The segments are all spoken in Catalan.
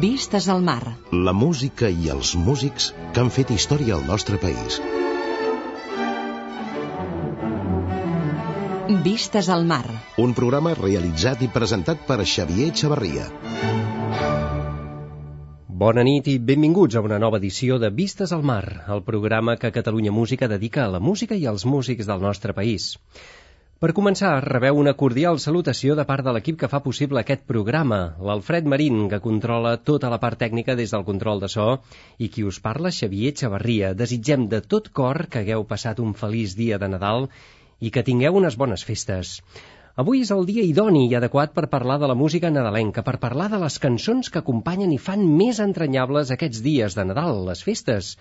Vistes al mar. La música i els músics que han fet història al nostre país. Vistes al mar. Un programa realitzat i presentat per Xavier Xavarria. Bona nit i benvinguts a una nova edició de Vistes al Mar, el programa que Catalunya Música dedica a la música i als músics del nostre país. Per començar, rebeu una cordial salutació de part de l'equip que fa possible aquest programa, l'Alfred Marín, que controla tota la part tècnica des del control de so, i qui us parla, Xavier Xavarria. Desitgem de tot cor que hagueu passat un feliç dia de Nadal i que tingueu unes bones festes. Avui és el dia idoni i adequat per parlar de la música nadalenca, per parlar de les cançons que acompanyen i fan més entranyables aquests dies de Nadal, les festes,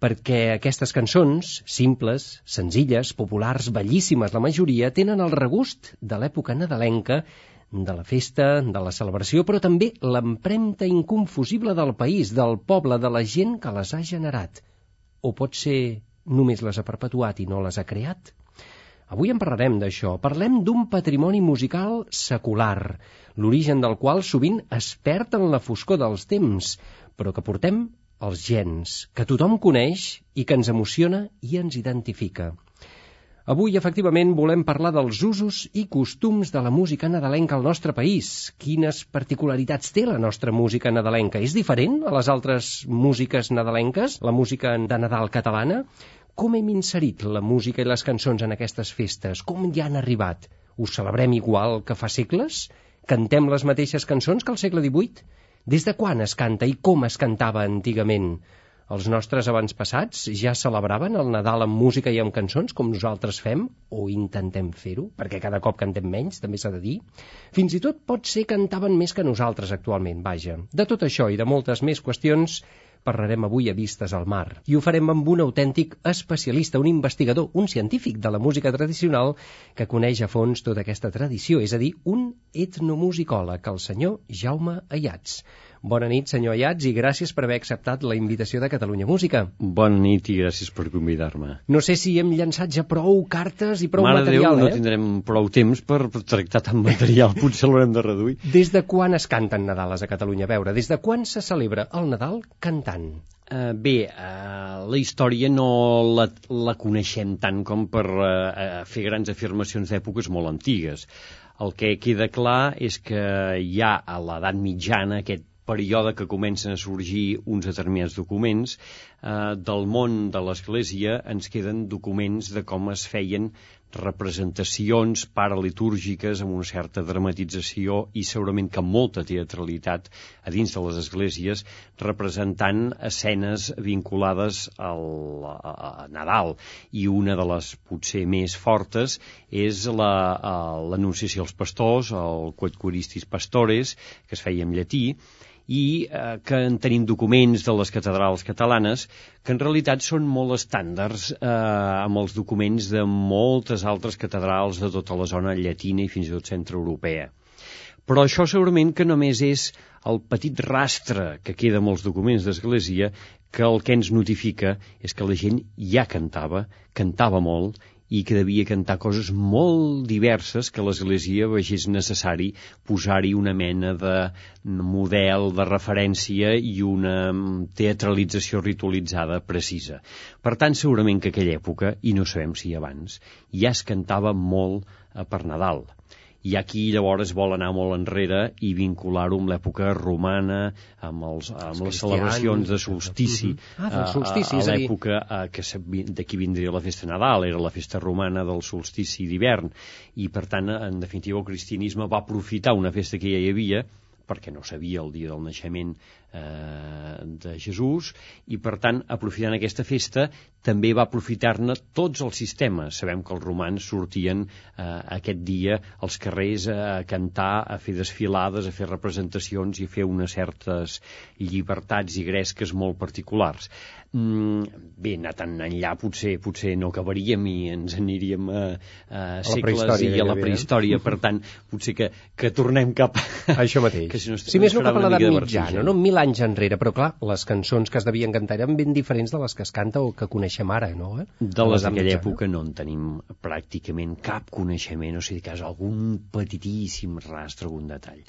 perquè aquestes cançons, simples, senzilles, populars, bellíssimes la majoria, tenen el regust de l'època nadalenca, de la festa, de la celebració, però també l'empremta inconfusible del país, del poble, de la gent que les ha generat. O pot ser només les ha perpetuat i no les ha creat? Avui en parlarem d'això. Parlem d'un patrimoni musical secular, l'origen del qual sovint es perd en la foscor dels temps, però que portem els gens, que tothom coneix i que ens emociona i ens identifica. Avui, efectivament, volem parlar dels usos i costums de la música nadalenca al nostre país. Quines particularitats té la nostra música nadalenca? És diferent a les altres músiques nadalenques, la música de Nadal catalana? Com hem inserit la música i les cançons en aquestes festes? Com hi han arribat? Us celebrem igual que fa segles? Cantem les mateixes cançons que al segle XVIII? Des de quan es canta i com es cantava antigament? Els nostres avantpassats ja celebraven el Nadal amb música i amb cançons, com nosaltres fem, o intentem fer-ho, perquè cada cop cantem menys, també s'ha de dir. Fins i tot pot ser que cantaven més que nosaltres actualment, vaja. De tot això i de moltes més qüestions parlarem avui a Vistes al Mar. I ho farem amb un autèntic especialista, un investigador, un científic de la música tradicional que coneix a fons tota aquesta tradició, és a dir, un etnomusicòleg, el senyor Jaume Ayats. Bona nit, senyor Ayats, i gràcies per haver acceptat la invitació de Catalunya Música. Bona nit i gràcies per convidar-me. No sé si hem llançat ja prou cartes i prou Mare material, Déu, eh? no tindrem prou temps per tractar tant material, potser l'haurem de reduir. Des de quan es canten Nadales a Catalunya? A veure, des de quan se celebra el Nadal cantant? Uh, bé, uh, la història no la, la coneixem tant com per uh, fer grans afirmacions d'èpoques molt antigues. El que queda clar és que ja a l'edat mitjana aquest període que comencen a sorgir uns determinats documents, eh, del món de l'Església ens queden documents de com es feien representacions paralitúrgiques amb una certa dramatització i segurament que molta teatralitat a dins de les esglésies representant escenes vinculades al, a, a Nadal. I una de les potser més fortes és l'anunciació la, als pastors, el Quod Curistis Pastores, que es feia en llatí, i eh, que en tenim documents de les catedrals catalanes que en realitat són molt estàndards eh, amb els documents de moltes altres catedrals de tota la zona llatina i fins i tot centroeuropea. Però això segurament que només és el petit rastre que queda amb els documents d'Església que el que ens notifica és que la gent ja cantava, cantava molt i que devia cantar coses molt diverses que l'Església vegés necessari posar-hi una mena de model de referència i una teatralització ritualitzada precisa. Per tant, segurament que aquella època, i no sabem si abans, ja es cantava molt eh, per Nadal i aquí llavors vol anar molt enrere i vincular-ho amb l'època romana, amb, els, amb els les celebracions de solstici, Ah, del solstici, a, a a l'època eh, que d'aquí vindria la festa Nadal, era la festa romana del solstici d'hivern, i per tant, en definitiva, el cristianisme va aprofitar una festa que ja hi havia, perquè no sabia el dia del naixement eh, de Jesús, i per tant, aprofitant aquesta festa, també va aprofitar-ne tots els sistemes. Sabem que els romans sortien eh, aquest dia als carrers a cantar, a fer desfilades, a fer representacions i a fer unes certes llibertats i gresques molt particulars. Mm, bé, anar tan enllà potser potser no acabaríem i ens aniríem a, a, a segles i a la prehistòria, per tant, potser que, que tornem cap a això mateix. que si, no, si més no cap a l'edat mitjana, no? Mil anys enrere, però clar, les cançons que es devien cantar eren ben diferents de les que es canta o que coneixem ara, no? Eh? De les d'aquella època no en tenim pràcticament cap coneixement, o sigui, que és algun petitíssim rastre, algun detall.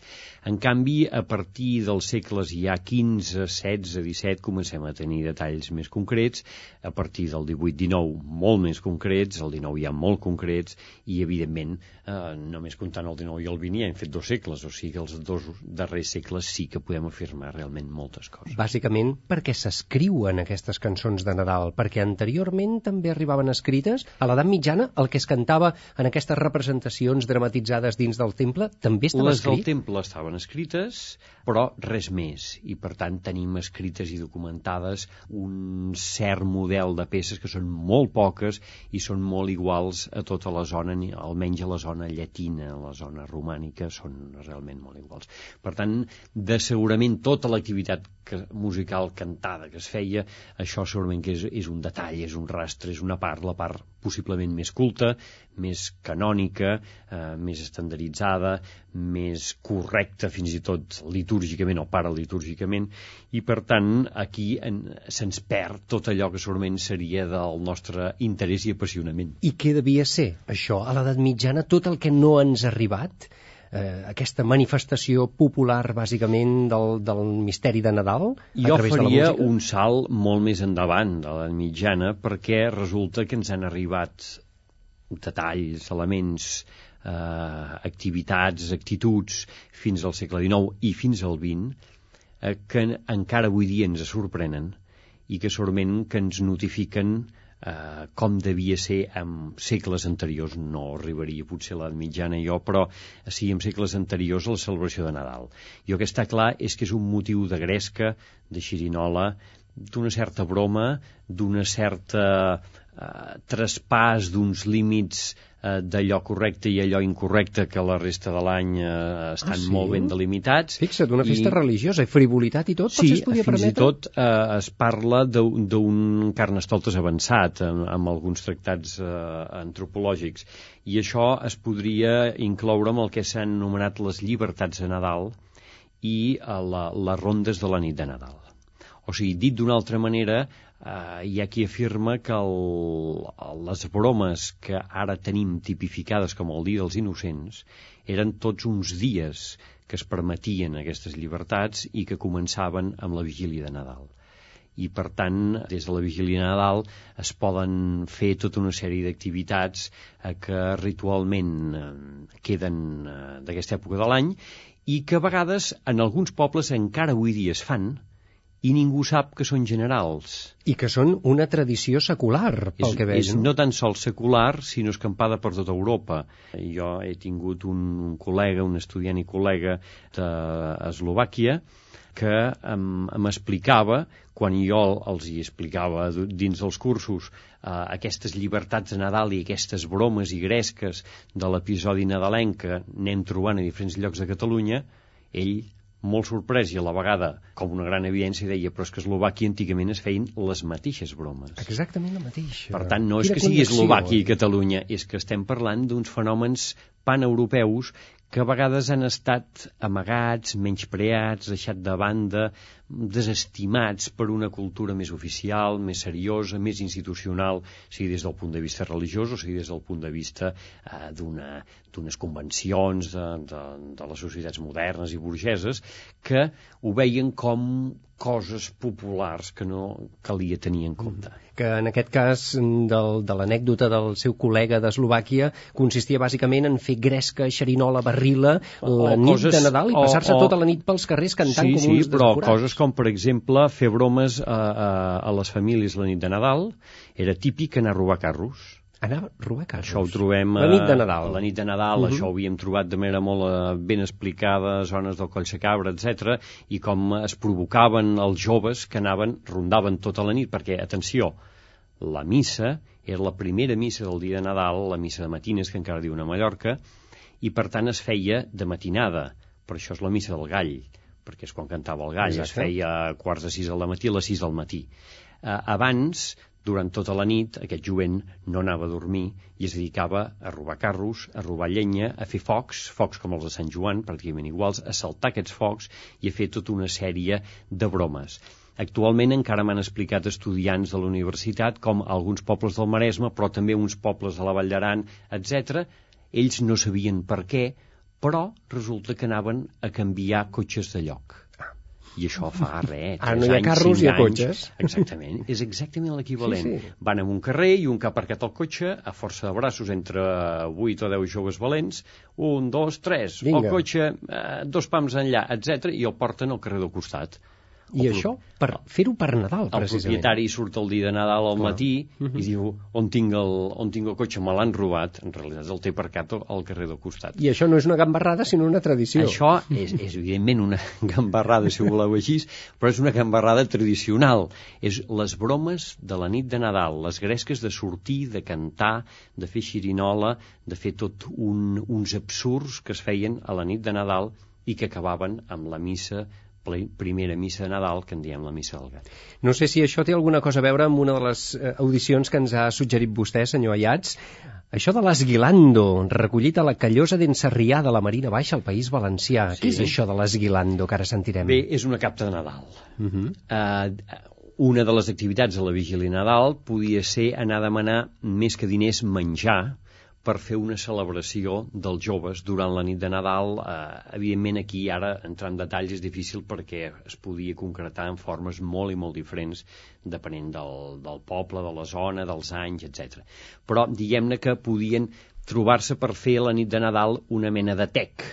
En canvi, a partir dels segles ja 15, 16, 17, comencem a tenir detalls més concrets, a partir del 18-19 molt més concrets, el 19 ja molt concrets, i evidentment, eh, només comptant el 19 i el 20 ja hem fet dos segles, o sigui que els dos darrers segles sí que podem afirmar realment moltes coses. Bàsicament perquè s'escriuen aquestes cançons de Nadal, perquè anteriorment també arribaven escrites, a l'edat mitjana el que es cantava en aquestes representacions dramatitzades dins del temple també estava Les escrit? del temple estaven escrites, però res més, i per tant tenim escrites i documentades un cert model de peces que són molt poques i són molt iguals a tota la zona, almenys a la zona llatina, a la zona romànica, són realment molt iguals. Per tant, de segurament tota l'activitat que, musical cantada que es feia, això segurament que és, és un detall, és un rastre, és una part, la part possiblement més culta, més canònica, eh, més estandarditzada, més correcta fins i tot litúrgicament o paralitúrgicament, i per tant aquí se'ns perd tot allò que segurament seria del nostre interès i apassionament. I què devia ser això a l'edat mitjana, tot el que no ens ha arribat? Eh, aquesta manifestació popular, bàsicament, del, del misteri de Nadal? Jo faria un salt molt més endavant de la mitjana, perquè resulta que ens han arribat detalls, elements, eh, activitats, actituds, fins al segle XIX i fins al XX, eh, que encara avui dia ens sorprenen i que segurament que ens notifiquen eh, com devia ser en segles anteriors, no arribaria potser a l'edat mitjana jo, però sí en segles anteriors a la celebració de Nadal. Jo que està clar és que és un motiu de gresca, de xirinola, d'una certa broma, d'una certa eh, traspàs d'uns límits eh, d'allò correcte i allò incorrecte que la resta de l'any eh, estan ah, sí? molt ben delimitats. Fixa't, una festa I... religiosa, i frivolitat i tot, sí, es podia fins permetre? i tot eh, es parla d'un carnestoltes avançat amb, amb alguns tractats eh, antropològics i això es podria incloure amb el que s'han anomenat les llibertats de Nadal i eh, la, les rondes de la nit de Nadal. O sigui, dit d'una altra manera, eh, hi ha qui afirma que el, les bromes que ara tenim tipificades com el Dia dels Innocents eren tots uns dies que es permetien aquestes llibertats i que començaven amb la vigília de Nadal. I per tant des de la vigília de Nadal es poden fer tota una sèrie d'activitats eh, que ritualment eh, queden eh, d'aquesta època de l'any i que a vegades en alguns pobles encara avui dia es fan i ningú sap que són generals. I que són una tradició secular, pel és, que veig. És no tan sols secular, sinó escampada per tota Europa. Jo he tingut un, un col·lega, un estudiant i col·lega d'Eslovàquia, que m'explicava, quan jo els hi explicava dins dels cursos eh, aquestes llibertats de Nadal i aquestes bromes i gresques de l'episodi nadalenc que anem trobant a diferents llocs de Catalunya, ell molt sorprès i a la vegada com una gran evidència deia però és que a Eslovàquia antigament es feien les mateixes bromes. Exactament la mateixa. Per tant, no és que sigui Eslovàquia i Catalunya, és que estem parlant d'uns fenòmens paneuropeus que a vegades han estat amagats, menyspreats, deixat de banda, desestimats per una cultura més oficial, més seriosa, més institucional, sigui des del punt de vista religiós o sigui des del punt de vista eh, d'unes convencions de, de, de les societats modernes i burgeses, que ho veien com coses populars que no calia tenir en compte. Mm. Que en aquest cas del, de l'anècdota del seu col·lega d'Eslovàquia consistia bàsicament en fer gresca, xerinola, barrila la o nit coses, de Nadal i passar-se tota la nit pels carrers cantant sí, com sí, uns però descurats. coses com, per exemple, fer bromes a, a, a les famílies la nit de Nadal era típic anar a robar carros anar a robar carros. Això ho trobem... La nit de Nadal. La nit de Nadal, uh -huh. això ho havíem trobat de manera molt eh, ben explicada, zones del Coll Cabra, etc i com es provocaven els joves que anaven, rondaven tota la nit, perquè, atenció, la missa era la primera missa del dia de Nadal, la missa de matines, que encara diuen a Mallorca, i per tant es feia de matinada, per això és la missa del gall, perquè és quan cantava el gall, Exacte. es feia a quarts de sis al matí a les sis del matí Eh, abans, durant tota la nit, aquest jovent no anava a dormir i es dedicava a robar carros, a robar llenya, a fer focs, focs com els de Sant Joan, pràcticament iguals, a saltar aquests focs i a fer tota una sèrie de bromes. Actualment encara m'han explicat estudiants de la universitat com alguns pobles del Maresme, però també uns pobles de la Vall d'Aran, etc. Ells no sabien per què, però resulta que anaven a canviar cotxes de lloc. I això fa res. Ara no hi ha anys, carros, hi ha cotxes. Exactament, és exactament l'equivalent. Sí, sí. Van en un carrer i un que ha aparcat el cotxe, a força de braços entre 8 o 10 joves valents, un, dos, tres, Vinga. el cotxe, eh, dos pams enllà, etc i el porten al carrer del costat. I El això, per fer-ho per Nadal, El precisament. propietari surt el dia de Nadal al Clar. matí Mhm. i diu on tinc, el, on tinc el cotxe, me l'han robat, en realitat el té aparcat al- al carrer del costat. I això no és una gambarrada, sinó una tradició. Això és, és evidentment una gambarrada, si ho voleu així, però és una gambarrada tradicional. És les bromes de la nit de Nadal, les gresques de sortir, de cantar, de fer xirinola, de fer tot un, uns absurds que es feien a la nit de Nadal i que acabaven amb la missa primera missa de Nadal, que en diem la missa del gat. No sé si això té alguna cosa a veure amb una de les eh, audicions que ens ha suggerit vostè, senyor Ayats. Això de l'esguilando, recollit a la Callosa d'en Sarrià de la Marina Baixa al País Valencià. Sí. Què és això de l'esguilando que ara sentirem? Bé, és una capta de Nadal. Uh -huh. eh, una de les activitats de la vigília de Nadal podia ser anar a demanar més que diners menjar per fer una celebració dels joves durant la nit de Nadal. Eh, evidentment aquí ara entrar en detalls és difícil perquè es podia concretar en formes molt i molt diferents depenent del, del poble, de la zona, dels anys, etc. Però diguem-ne que podien trobar-se per fer la nit de Nadal una mena de tec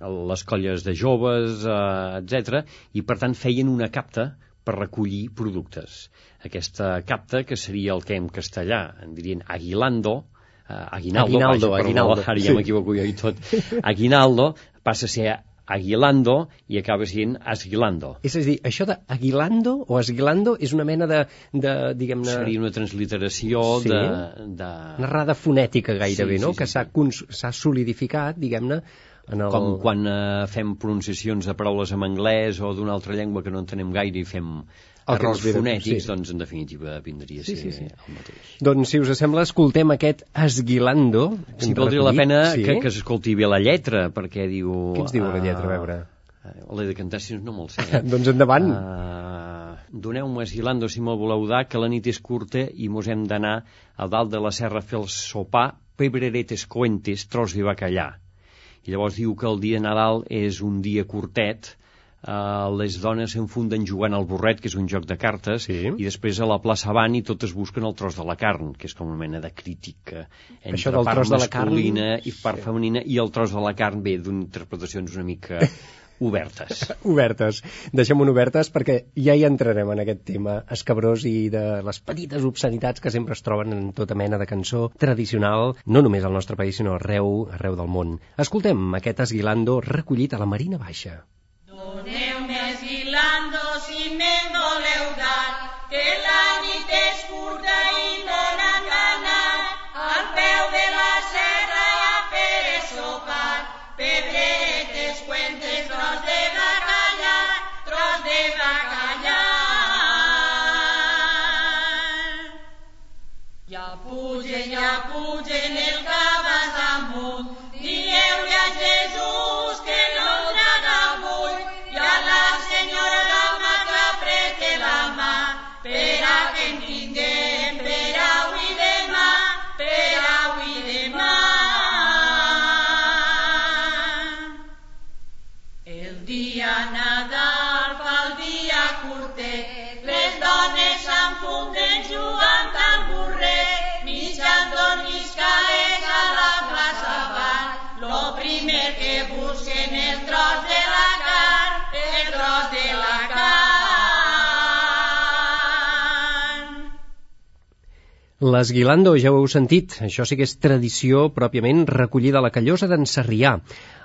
les colles de joves, eh, etc. i per tant feien una capta per recollir productes. Aquesta capta, que seria el que en castellà en dirien aguilando, aguinaldo, Aguinaldo, vaja, aguinaldo, perdó, ara sí. ja m'equivoco jo i tot, aguinaldo passa a ser aguilando i acaba sent asguilando. És a dir, això de aguilando o esguilando és una mena de, de diguem-ne, Seria una transliteració Sí. de, de... una errada fonètica gairebé, Sí, no? sí, sí, que s'ha sí. cons- solidificat, diguem-ne, en el... Com quan eh, fem pronunciacions de paraules en anglès o d'una altra llengua que no entenem gaire i fem errors fonètics, sí. doncs en definitiva vindria a Sí, ser sí, sí. el mateix. Doncs, si us sembla, escoltem aquest esguilando. Sí, valdria la pena sí? que, que s'escolti bé la lletra, perquè diu... Què ens diu la lletra, a ah, veure? eh, L'he de cantar, si no, me'l sé. Eh? doncs endavant. Uh, Doneu-me esguilando, si me'l voleu dar, que la nit és curta i mos hem d'anar a dalt de la serra a fer el sopar, pebreretes coentes, tros de bacallà. I llavors diu que el dia Nadal és un dia curtet, uh, les dones s'enfunden jugant al borret, que és un joc de cartes, Sí. i després a la plaça van i totes busquen el tros de la carn, que és com una mena de crítica entre Això del part tros de la carn, masculina i part sí. femenina, i el tros de la carn ve d'interpretacions una mica obertes. Obertes. Deixem-ho obertes perquè ja hi entrarem en aquest tema escabrós i de les petites obscenitats que sempre es troben en tota mena de cançó tradicional, no només al nostre país, sinó arreu, arreu del món. Escoltem aquest esguilando recollit a la Marina Baixa. Doneu-me esguilando si me'n voleu dar, que la L'esguilando, ja ho heu sentit, això sí que és tradició pròpiament recollida a la Callosa d'en Sarrià,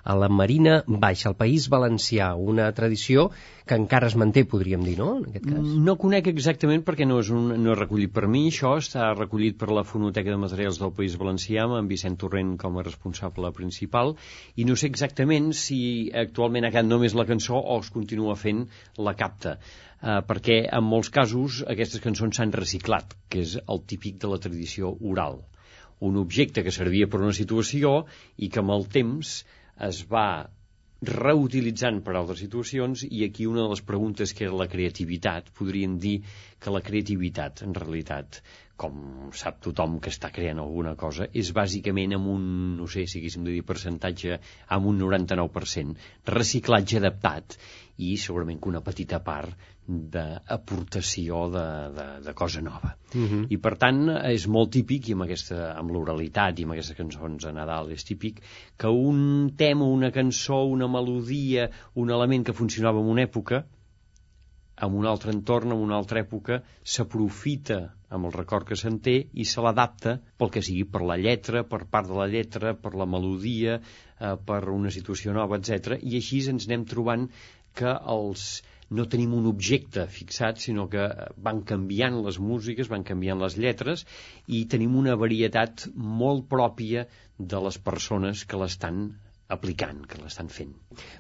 a la Marina Baixa, al País Valencià, una tradició que encara es manté, podríem dir, no?, en aquest cas. No conec exactament perquè no és, un, no és recollit per mi, això està recollit per la Fonoteca de Materials del País Valencià, amb en Vicent Torrent com a responsable principal, i no sé exactament si actualment ha quedat només la cançó o es continua fent la capta. Eh, perquè en molts casos aquestes cançons s'han reciclat, que és el típic de la tradició oral. Un objecte que servia per una situació i que amb el temps es va reutilitzant per altres situacions i aquí una de les preguntes que era la creativitat, podríem dir que la creativitat, en realitat, com sap tothom que està creant alguna cosa, és bàsicament amb un, no sé si haguéssim de dir percentatge, amb un 99%, reciclatge adaptat i segurament que una petita part d'aportació de, de, de cosa nova. Uh Mhm. -huh. I per tant és molt típic, i amb, aquesta, amb l'oralitat i amb aquestes cançons de Nadal és típic, que un tema, una cançó, una melodia, un element que funcionava en una època, en un altre entorn, en una altra època, s'aprofita amb el record que se'n té i se l'adapta pel que sigui, per la lletra, per part de la lletra, per la melodia, eh, per una situació nova, etc. I així ens anem trobant que els no tenim un objecte fixat, sinó que van canviant les músiques, van canviant les lletres i tenim una varietat molt pròpia de les persones que l'estan aplicant, que l'estan fent.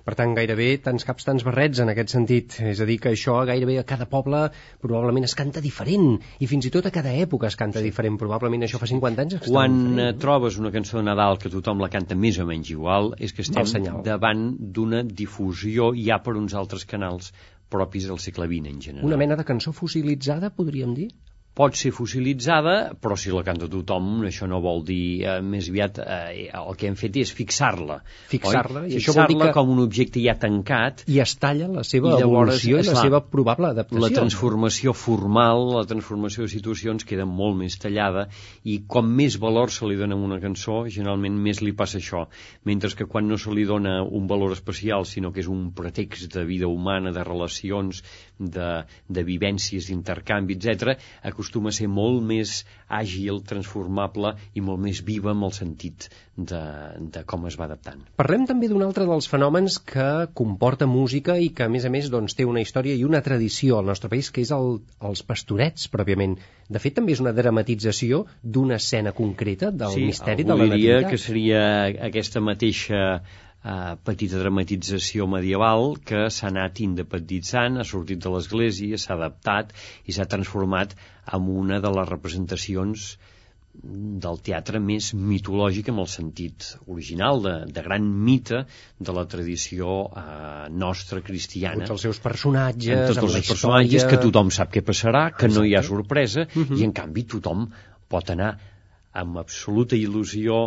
Per tant, gairebé tants caps, tants barrets en aquest sentit. És a dir, que això gairebé a cada poble probablement es canta diferent i fins i tot a cada època es canta sí. diferent. Probablement això fa 50 anys Quan eh, diferent. trobes una cançó de Nadal que tothom la canta més o menys igual, és que estem senyal. davant d'una difusió ja per uns altres canals propis del segle XX en general. Una mena de cançó fossilitzada, podríem dir? Pot ser fossilitzada, però si la canta tothom, això no vol dir, eh, més aviat, eh, el que hem fet és fixar-la. Fixar-la, i això vol dir que- com un objecte ja tancat, I es talla la seva I evolució i la seva probable adaptació. la transformació formal, la transformació de situacions queda molt més tallada i com més valor se li dona a una cançó, generalment més li passa això. Mentre que quan no se li dona un valor especial, sinó que és un pretext de vida humana, de relacions, de, de vivències, d'intercanvi, etc, acostuma a ser molt més àgil, transformable i molt més viva amb el sentit de, de com es va adaptant. Parlem també d'un altre dels fenòmens que comporta música i que, a més a més, doncs, té una història i una tradició al nostre país, que és el, els pastorets, pròpiament. De fet, també és una dramatització d'una escena concreta del sí, misteri de la diria nativitat. que seria aquesta mateixa eh, petita dramatització medieval que s'ha anat independitzant, ha sortit de l'església, s'ha adaptat i s'ha transformat en una de les representacions del teatre més mitològic en el sentit original, de, de gran mite de la tradició eh, nostra cristiana. Tots els seus personatges, amb tots amb la els personatges, història... que tothom sap què passarà, que no hi ha sorpresa, Mhm. i en canvi tothom pot anar amb absoluta il·lusió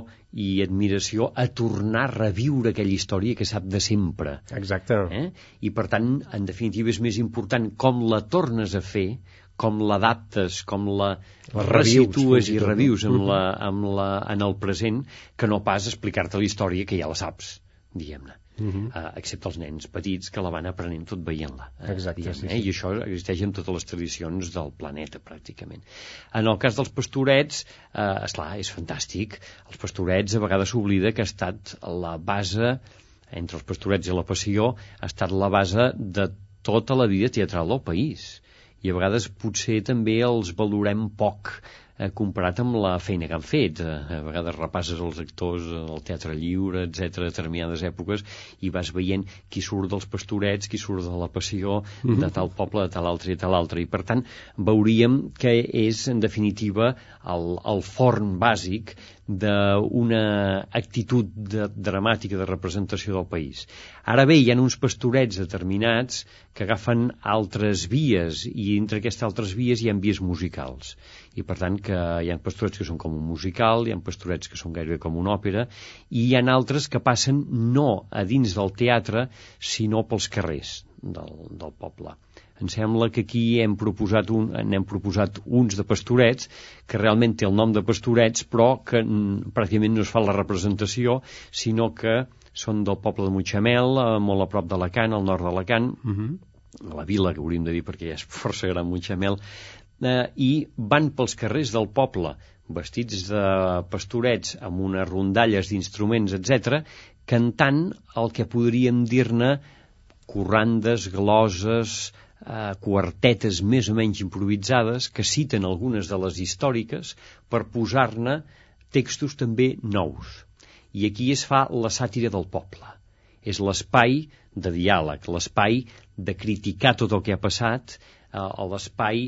i admiració a tornar a reviure aquella història que sap de sempre. Exacte. Eh? I per tant, en definitiva, és més important com la tornes a fer, com l'adaptes, com la, La revius, resitues i revius amb la, amb la, en el present, que no pas explicar-te la història que ja la saps, diguem-ne. Mhm. Uh, excepte els nens petits que la van aprenent tot veient-la. eh, Exacte, sí, eh? sí. I això existeix en totes les tradicions del planeta, pràcticament. En el cas dels pastorets, eh, esclar, és fantàstic. Els pastorets a vegades s'oblida que ha estat la base, entre els pastorets i la passió, ha estat la base de tota la vida teatral del país. I a vegades potser també els valorem poc eh, comparat amb la feina que han fet. Eh, a vegades repasses els actors del teatre lliure, etc determinades èpoques, i vas veient qui surt dels pastorets, qui surt de la passió, de tal poble, de tal altre i tal altre. I per tant, veuríem que és, en definitiva, el, el forn bàsic d'una actitud de, dramàtica de representació del país. Ara bé, hi ha uns pastorets determinats que agafen altres vies i entre aquestes altres vies hi ha vies musicals i per tant que hi ha pastorets que són com un musical, hi ha pastorets que són gairebé com una òpera i hi ha altres que passen no a dins del teatre sinó pels carrers del, del poble. Em sembla que aquí hem proposat, un, n'hem proposat uns de pastorets que realment té el nom de pastorets però que mm, pràcticament no es fa la representació sinó que són del poble de Mutxamel, eh, molt a prop d'Alacant, al nord d'Alacant, Mhm. a la vila, que hauríem de dir perquè ja és força gran Mutxamel, eh, i van pels carrers del poble vestits de pastorets amb unes rondalles d'instruments, etc, cantant el que podríem dir-ne corrandes, gloses, eh, quartetes més o menys improvisades que citen algunes de les històriques per posar-ne textos també nous. I aquí es fa la sàtira del poble. És l'espai de diàleg, l'espai de criticar tot el que ha passat, eh, l'espai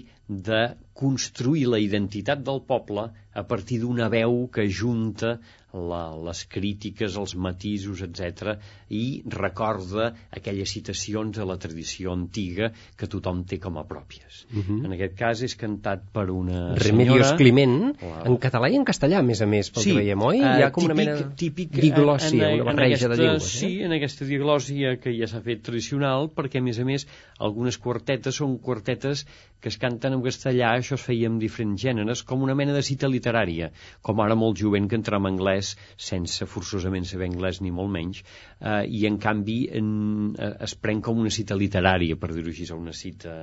de construir la identitat del poble a partir d'una veu que junta la, les crítiques, els matisos, etc i recorda aquelles citacions de la tradició antiga que tothom té com a pròpies. Uh -huh. En aquest cas és cantat per una Remedios senyora... Climent, Wow. en català i en castellà, a més a més, pel Sí, que veiem, oi? Hi eh, ha com una típic- mena típic, eh, diglòssia, en- una en barreja aquesta, de llengües. Eh? Sí, en aquesta diglòssia que ja s'ha fet tradicional, perquè, a més a més, algunes quartetes són quartetes que es canten en castellà, això es feia amb diferents gèneres, com una mena de cita literària, com ara molt jovent que entra en anglès sense forçosament saber anglès ni molt menys, eh, i en canvi en, eh, es pren com una cita literària, per dir-ho així, una cita...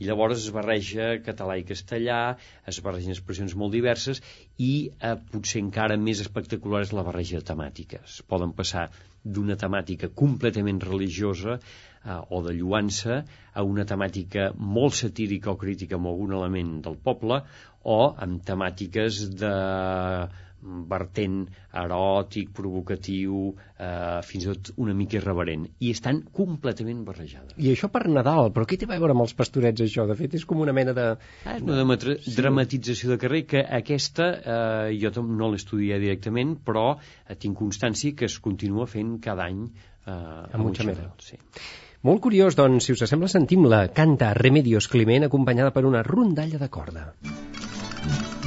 I llavors es barreja català i castellà, es barregen expressions molt diverses, i eh, potser encara més espectacular és la barreja de temàtiques. Poden passar d'una temàtica completament religiosa eh, o de lluança a una temàtica molt satírica o crítica amb algun element del poble o amb temàtiques de vertent eròtic, provocatiu, eh, fins i tot una mica irreverent. I estan completament barrejades. I això per Nadal, però què té a veure amb els pastorets, això? De fet, és com una mena de... Ah, és una dramatra- dramatització de carrer que aquesta eh, jo no l'he estudiat directament, però eh, tinc constància que es continua fent cada any eh, a Mutxamel. Sí. Molt curiós, doncs, si us sembla, sentim-la. Canta Remedios Climent, acompanyada per una rondalla de corda. Todos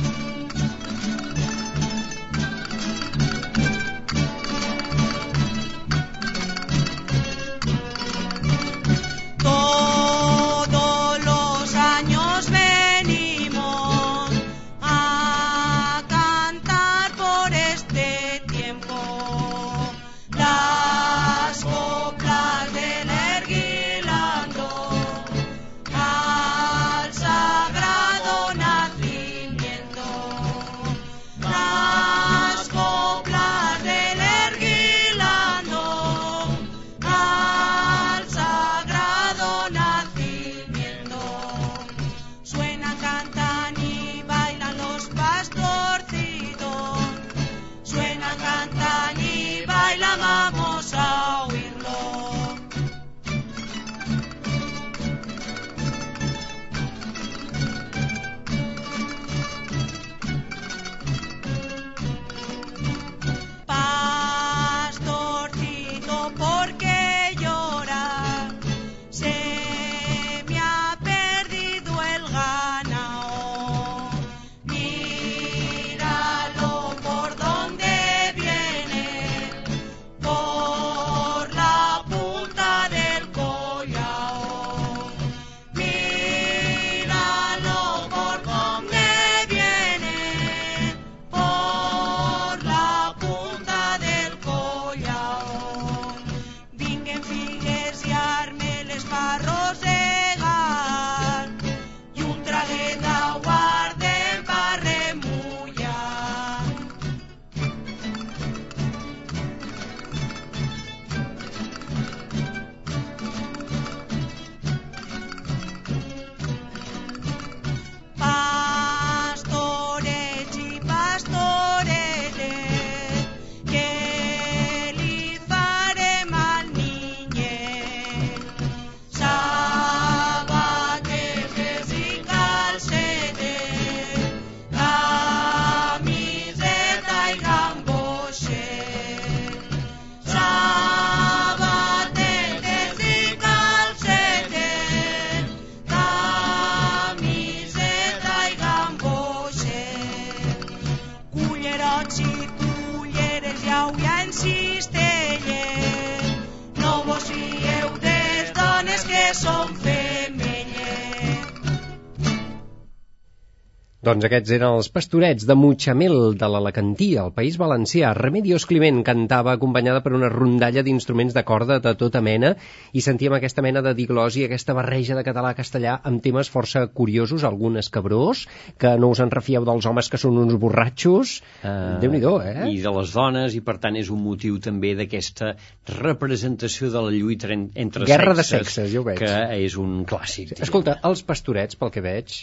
Doncs aquests eren els pastorets de Mutxamel, de l'Alacantí, al País Valencià. Remedios Climent cantava acompanyada per una rondalla d'instruments de corda de tota mena i sentíem aquesta mena de diglosi, aquesta barreja de català-castellà amb temes força curiosos, algunes cabrós, que no us en refieu dels homes que són uns borratxos. Eh, Déu-n'hi-do, eh? I de les dones, i per tant és un motiu també d'aquesta representació de la lluita en, entre Guerra de sexes, sexes, ja ho veig. que és un clàssic. Escolta, els pastorets, pel que veig,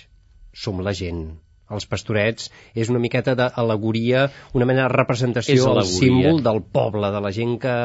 som la gent, els pastorets és una miqueta d'al·legoria, una mena de representació, el símbol del poble, de la gent que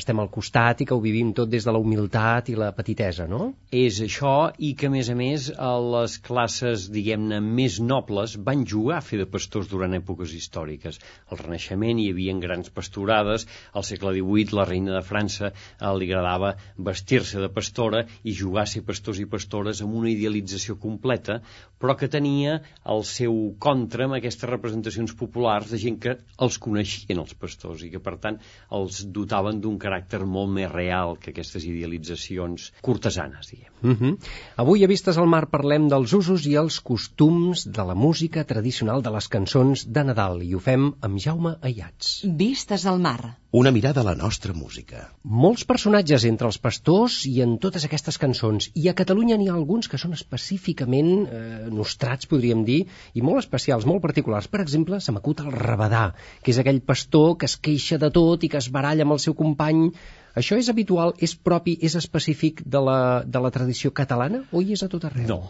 estem al costat i que ho vivim tot des de la humilitat i la petitesa, no? És això i que, a més a més, a les classes, diguem-ne, més nobles van jugar a fer de pastors durant èpoques històriques. Al Renaixement hi havia grans pastorades, al segle XVIII la reina de França eh, li agradava vestir-se de pastora i jugar a ser pastors i pastores amb una idealització completa, però que tenia el seu contra amb aquestes representacions populars de gent que els coneixien els pastors i que, per tant, els dotaven d'un caràcter molt més real que aquestes idealitzacions cortesanes, diguem. Uh -huh. Avui a Vistes al Mar parlem dels usos i els costums de la música tradicional de les cançons de Nadal i ho fem amb Jaume Ayats. Vistes al mar. Una mirada a la nostra música. Molts personatges entre els pastors i en totes aquestes cançons i a Catalunya n'hi ha alguns que són específicament eh, nostrats, podríem dir, i molt especials, molt particulars. Per exemple, se m'acut el Rabadà, que és aquell pastor que es queixa de tot i que es baralla amb el seu company això és habitual, és propi, és específic de la, de la tradició catalana o hi és a tot arreu? No.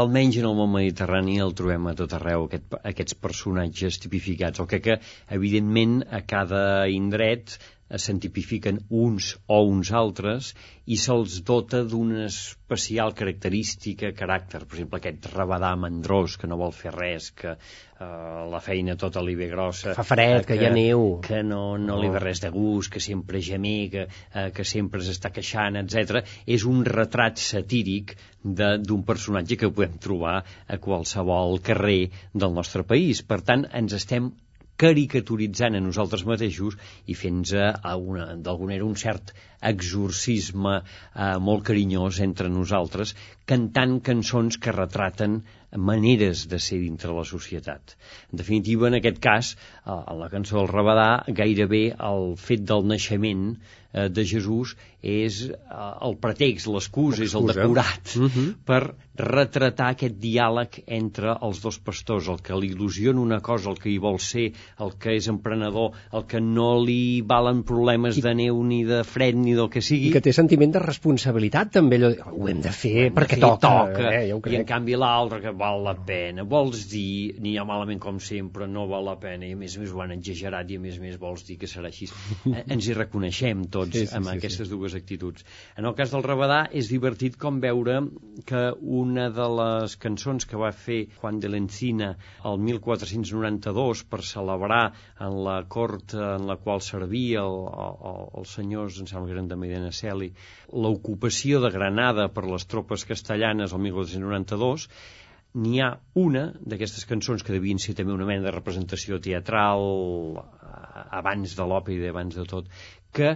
Almenys en el món mediterrani el trobem a tot arreu, aquest, aquests personatges tipificats. El que, que evidentment, a cada indret se'n tipifiquen uns o uns altres i se'ls dota d'una especial característica, caràcter. Per exemple, aquest rabadà mandrós que no vol fer res, que eh, la feina tota li ve grossa. Fa fred, que hi ha neu. Que no, no li ve res de gust, que sempre gemega, eh, que sempre s'està queixant, etc. És un retrat satíric de- d'un personatge que podem trobar a qualsevol carrer del nostre país. Per tant, ens estem caricaturitzant a nosaltres mateixos i fent-nos d'alguna manera un cert exorcisme eh, molt carinyós entre nosaltres, cantant cançons que retraten maneres de ser dintre la societat. En definitiva, en aquest cas, a la cançó del Rabadà, gairebé el fet del naixement eh, de Jesús és eh, el pretext, l'excusa, és el decorat Mhm. uh -huh. per retratar aquest diàleg entre els dos pastors, el que li il·lusiona una cosa, el que hi vol ser, el que és emprenedor, el que no li valen problemes I- de neu ni de fred ni del que sigui, I que té sentiment de responsabilitat, també, allò, de, ho hem de fer Hem de perquè fer, toca, toca eh, ja i en canvi l'altre que val la pena vols dir, n'hi ha malament com sempre no val la pena i a més a més ho han exagerat i a més a més vols dir que serà així. Eh, ens hi reconeixem tots Sí, sí, amb sí, aquestes dues actituds. En el cas del Rabadà és divertit com veure que una de les cançons que va fer Juan de l'Encina el 1492 per celebrar en la cort en la qual servia el, el, els senyors, em sembla que eren de Medinaceli, l'ocupació de Granada per les tropes castellanes el 1492, n'hi ha una d'aquestes cançons que devien ser també una mena de representació teatral eh, abans de l'òpera i abans de tot, que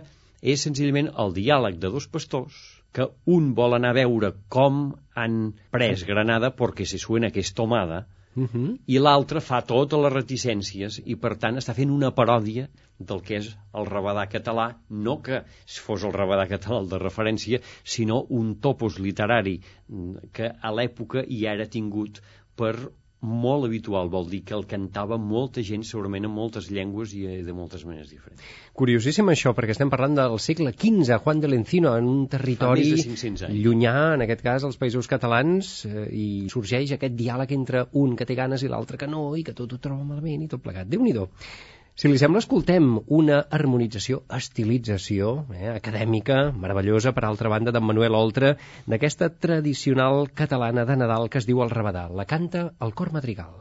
és senzillament el diàleg de dos pastors que un vol anar a veure com han pres Granada perquè se suena que és tomada Uh -huh. i l'altre fa totes les reticències i per tant està fent una paròdia del que és el rabadà català no que fos el rabadà català el de referència, sinó un topos literari mm, que a l'època hi era tingut per molt habitual, vol dir que el cantava molta gent, segurament en moltes llengües i eh, de moltes maneres diferents. Curiosíssim això, perquè estem parlant del segle XV, Juan de l'Encino, en un territori Fa més de 500 anys. llunyà, en aquest cas, als països catalans, eh, i sorgeix aquest diàleg entre un que té ganes i l'altre que no, i que tot ho troba malament i tot plegat. déu nhi Si li sembla, escoltem una harmonització, estilització eh, acadèmica, meravellosa, per altra banda, d'en Manuel Oltra, d'aquesta tradicional catalana de Nadal que es diu el Rabadà. La canta el cor madrigal.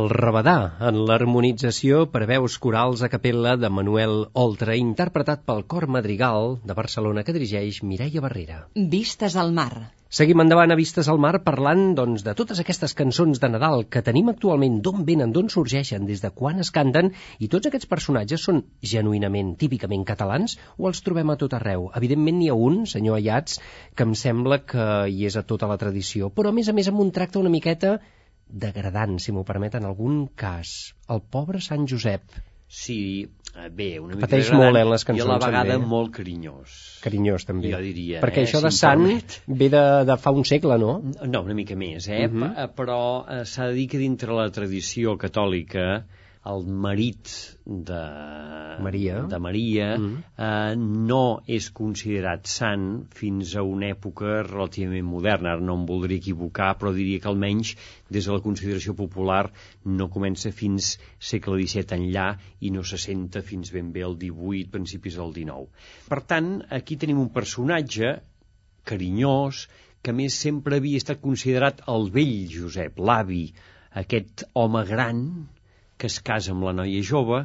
El Rabadà, en l'harmonització per veus corals a capella de Manuel Oltra, interpretat pel Cor Madrigal de Barcelona que dirigeix Mireia Barrera. Vistes al mar. Seguim endavant a Vistes al Mar parlant doncs, de totes aquestes cançons de Nadal que tenim actualment, d'on venen, d'on sorgeixen, des de quan es canten, i tots aquests personatges són genuïnament, típicament catalans, o els trobem a tot arreu? Evidentment n'hi ha un, senyor Ayats, que em sembla que hi és a tota la tradició, però a més a més amb un tracte una miqueta degradant, si m'ho permet, en algun cas. El pobre Sant Josep. Sí, eh, bé, una mica Pateix molt, eh, en les cançons, I a la vegada també. molt carinyós. Carinyós, també. Jo diria, Perquè eh, això de sant permet. ve de, de fa un segle, no? No, una mica més, eh? Mhm. Uh -huh. Però eh, s'ha de dir que dintre la tradició catòlica el marit de Maria. de Maria Mhm. eh, no és considerat sant fins a una època relativament moderna. Ara no em voldria equivocar, però diria que almenys des de la consideració popular no comença fins segle XVII enllà i no se senta fins ben bé el XVIII, principis del XIX. Per tant, aquí tenim un personatge carinyós, que més sempre havia estat considerat el vell Josep, l'avi, aquest home gran que es casa amb la noia jove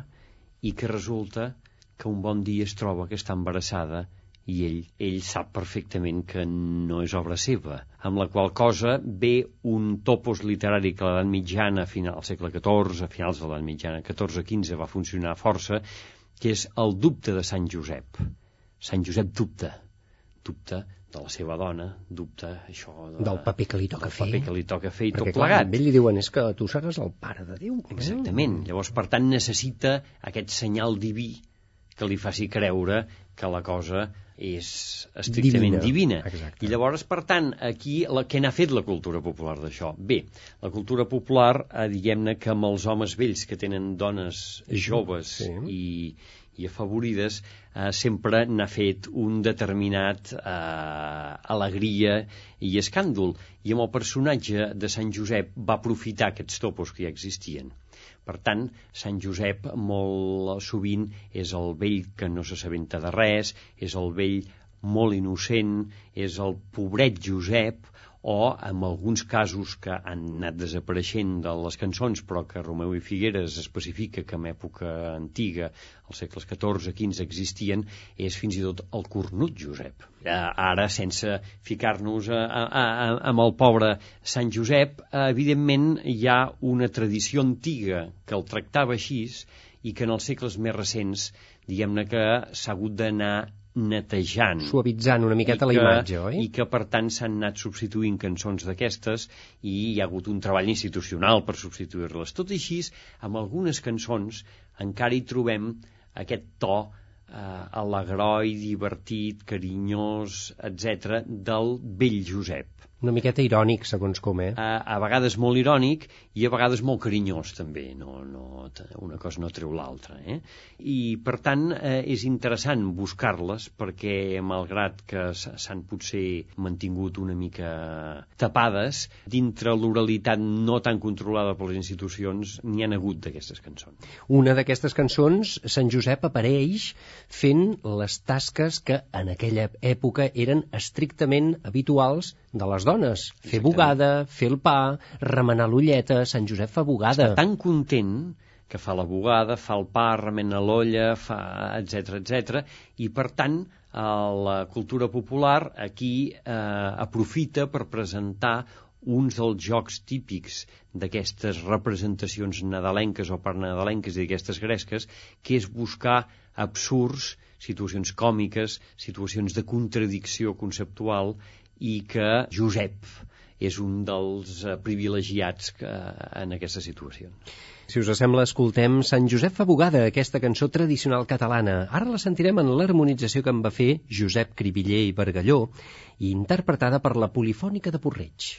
i que resulta que un bon dia es troba que està embarassada i ell, ell sap perfectament que no és obra seva, amb la qual cosa ve un topos literari que l'edat mitjana, a final, al segle XIV, a finals de l'edat mitjana, 14-15, va funcionar força, que és el dubte de Sant Josep. Sant Josep dubta, dubta de la seva dona, dubta això de, Del paper que li toca fer. paper que li toca fer i Perquè, tot clar, plegat. a ell li diuen és que tu seràs el pare de Déu. Exactament. Llavors, per tant, necessita aquest senyal diví que li faci creure que la cosa és estrictament Divina. divina. Exacte. I llavors, per tant, aquí la, què n'ha fet la cultura popular d'això? Bé, la cultura popular, eh, diguem-ne que amb els homes vells que tenen dones joves Sí. i, i afavorides, eh, sempre n'ha fet un determinat eh, alegria i escàndol. I amb el personatge de Sant Josep va aprofitar aquests topos que ja existien. Per tant, Sant Josep molt sovint és el vell que no s'assabenta de res, és el vell molt innocent, és el pobret Josep, o en alguns casos que han anat desapareixent de les cançons però que Romeu i Figueres especifica que en època antiga, als segles XIV, XV existien, és fins i tot el cornut Josep. Eh, Ara, sense ficar-nos amb el pobre Sant Josep, eh, evidentment hi ha una tradició antiga que el tractava així i que en els segles més recents, diguem-ne que s'ha hagut d'anar netejant Suavitzant una miqueta la que, imatge, oi? I que, per tant, s'han anat substituint cançons d'aquestes i hi ha hagut un treball institucional per substituir-les. Tot i així, amb algunes cançons encara hi trobem aquest to eh, alegroi, divertit, carinyós, etc del vell Josep. Una miqueta irònic, segons com, eh? A, a vegades molt irònic i a vegades molt carinyós, també. No, no, una cosa no treu l'altra. Eh? I, per tant, eh, és interessant buscar-les perquè, malgrat que s'han potser mantingut una mica tapades, dintre l'oralitat no tan controlada per les institucions, n'hi han hagut d'aquestes cançons. Una d'aquestes cançons, Sant Josep apareix fent les tasques que en aquella època eren estrictament habituals de les dones. Fer Exactament. bugada, fer el pa, remenar l'ulleta, Sant Josep fa bugada. Està tan content que fa la bugada, fa el pa, remena l'olla, fa etc etc i per tant la cultura popular aquí eh, aprofita per presentar uns dels jocs típics d'aquestes representacions nadalenques o nadalenques i d'aquestes gresques, que és buscar absurds, situacions còmiques, situacions de contradicció conceptual i que Josep és un dels eh, privilegiats que, en aquestes situacions. Si us sembla, escoltem Sant Josep fa bugada, aquesta cançó tradicional catalana. Ara la sentirem en l'harmonització que en va fer Josep Cribiller i Bargalló i interpretada per la Polifònica de Porreig.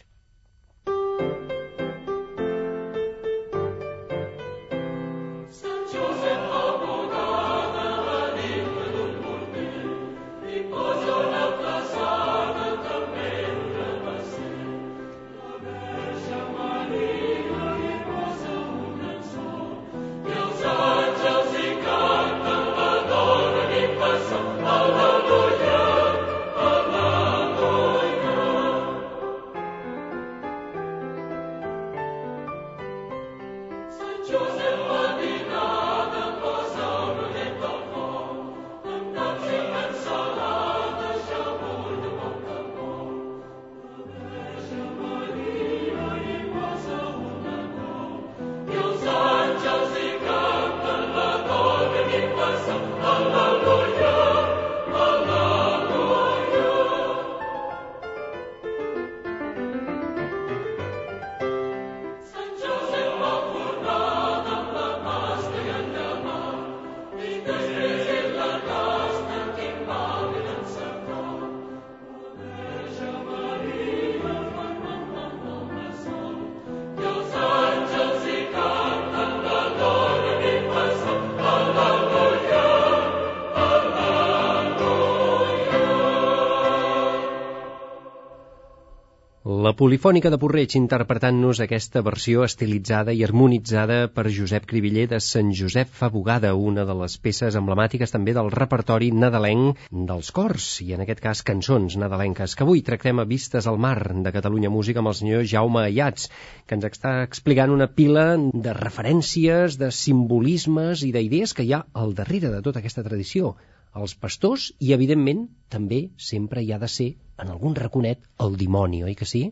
Polifònica de Porreig interpretant-nos aquesta versió estilitzada i harmonitzada per Josep Cribiller de Sant Josep fa Bugada, una de les peces emblemàtiques també del repertori nadalenc dels cors, i en aquest cas cançons nadalenques, que avui tractem a Vistes al Mar de Catalunya Música amb el senyor Jaume Ayats, que ens està explicant una pila de referències, de simbolismes i d'idees que hi ha al darrere de tota aquesta tradició els pastors i, evidentment, també sempre hi ha de ser, en algun raconet, el dimoni, oi que sí?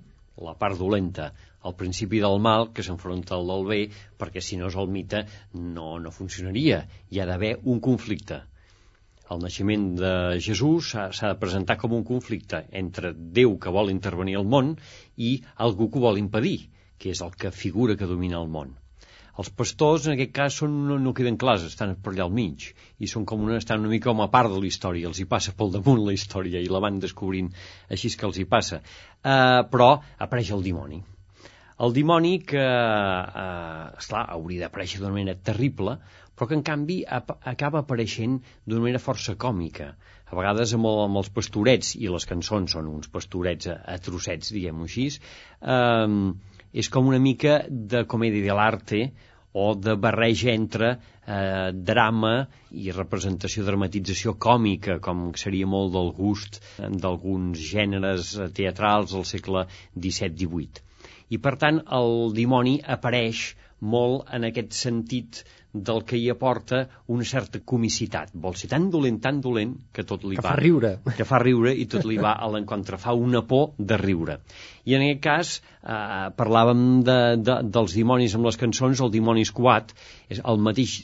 La part dolenta, el principi del mal que s'enfronta al del bé, perquè si no és el mite no, no funcionaria. Hi ha d'haver un conflicte. El naixement de Jesús s'ha de presentar com un conflicte entre Déu que vol intervenir al món i algú que ho vol impedir, que és el que figura que domina el món. Els pastors, en aquest cas, són, no, no queden clars, estan per allà al mig, i són com una, estan una mica com a part de la història, els hi passa pel damunt la història, i la van descobrint així que els hi passa. Uh, però apareix el dimoni. El dimoni que, uh, esclar, hauria d'aparèixer d'una manera terrible, però que en canvi ap acaba apareixent d'una manera força còmica. A vegades amb, el, amb els pastorets, i les cançons són uns pastorets a trossets, diguem-ho així, eh, és com una mica de comèdia de l'arte o de barreja entre eh, drama i representació, dramatització còmica, com seria molt del gust d'alguns gèneres teatrals del segle XVII-XVIII. I, per tant, el dimoni apareix molt en aquest sentit del que hi aporta una certa comicitat. Vol ser tan dolent, tan dolent, que tot li que va... fa riure. Que fa riure i tot li va a l'encontre. Fa una por de riure. I en aquest cas, eh, parlàvem de, de, dels dimonis amb les cançons, el dimoni escuat, és el mateix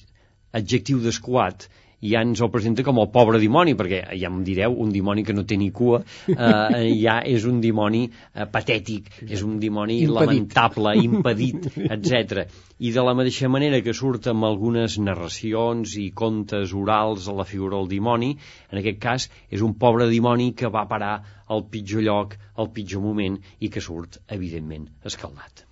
adjectiu d'escuat, ja ens el presenta com el pobre dimoni, perquè ja em direu, un dimoni que no té ni cua, eh, ja és un dimoni eh, patètic, és un dimoni Impedit. lamentable, impedit, etc. I de la mateixa manera que surt amb algunes narracions i contes orals a la figura del dimoni, en aquest cas és un pobre dimoni que va parar al pitjor lloc, al pitjor moment, i que surt, evidentment, escaldat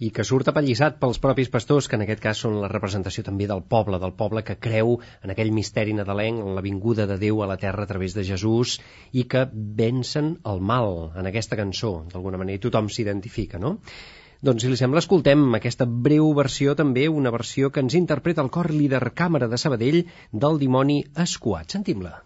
i que surt apallissat pels propis pastors, que en aquest cas són la representació també del poble, del poble que creu en aquell misteri nadalenc, en la vinguda de Déu a la terra a través de Jesús, i que vencen el mal en aquesta cançó, d'alguna manera, i tothom s'identifica, no? Doncs, si li sembla, escoltem aquesta breu versió, també una versió que ens interpreta el cor líder càmera de Sabadell del dimoni escuat. Sentim-la.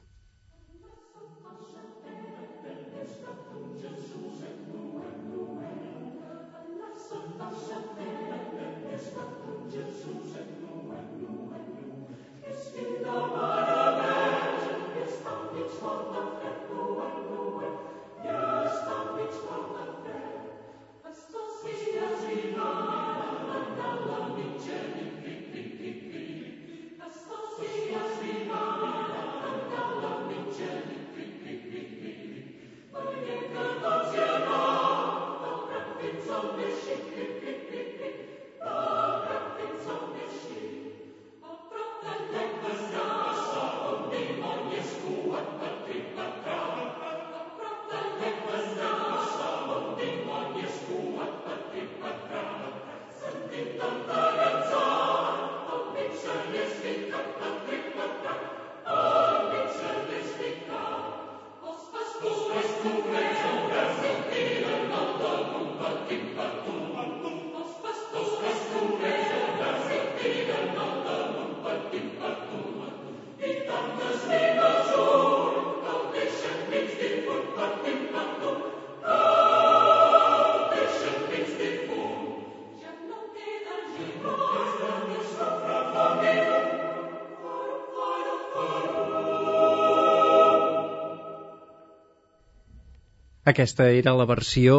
Aquesta era la versió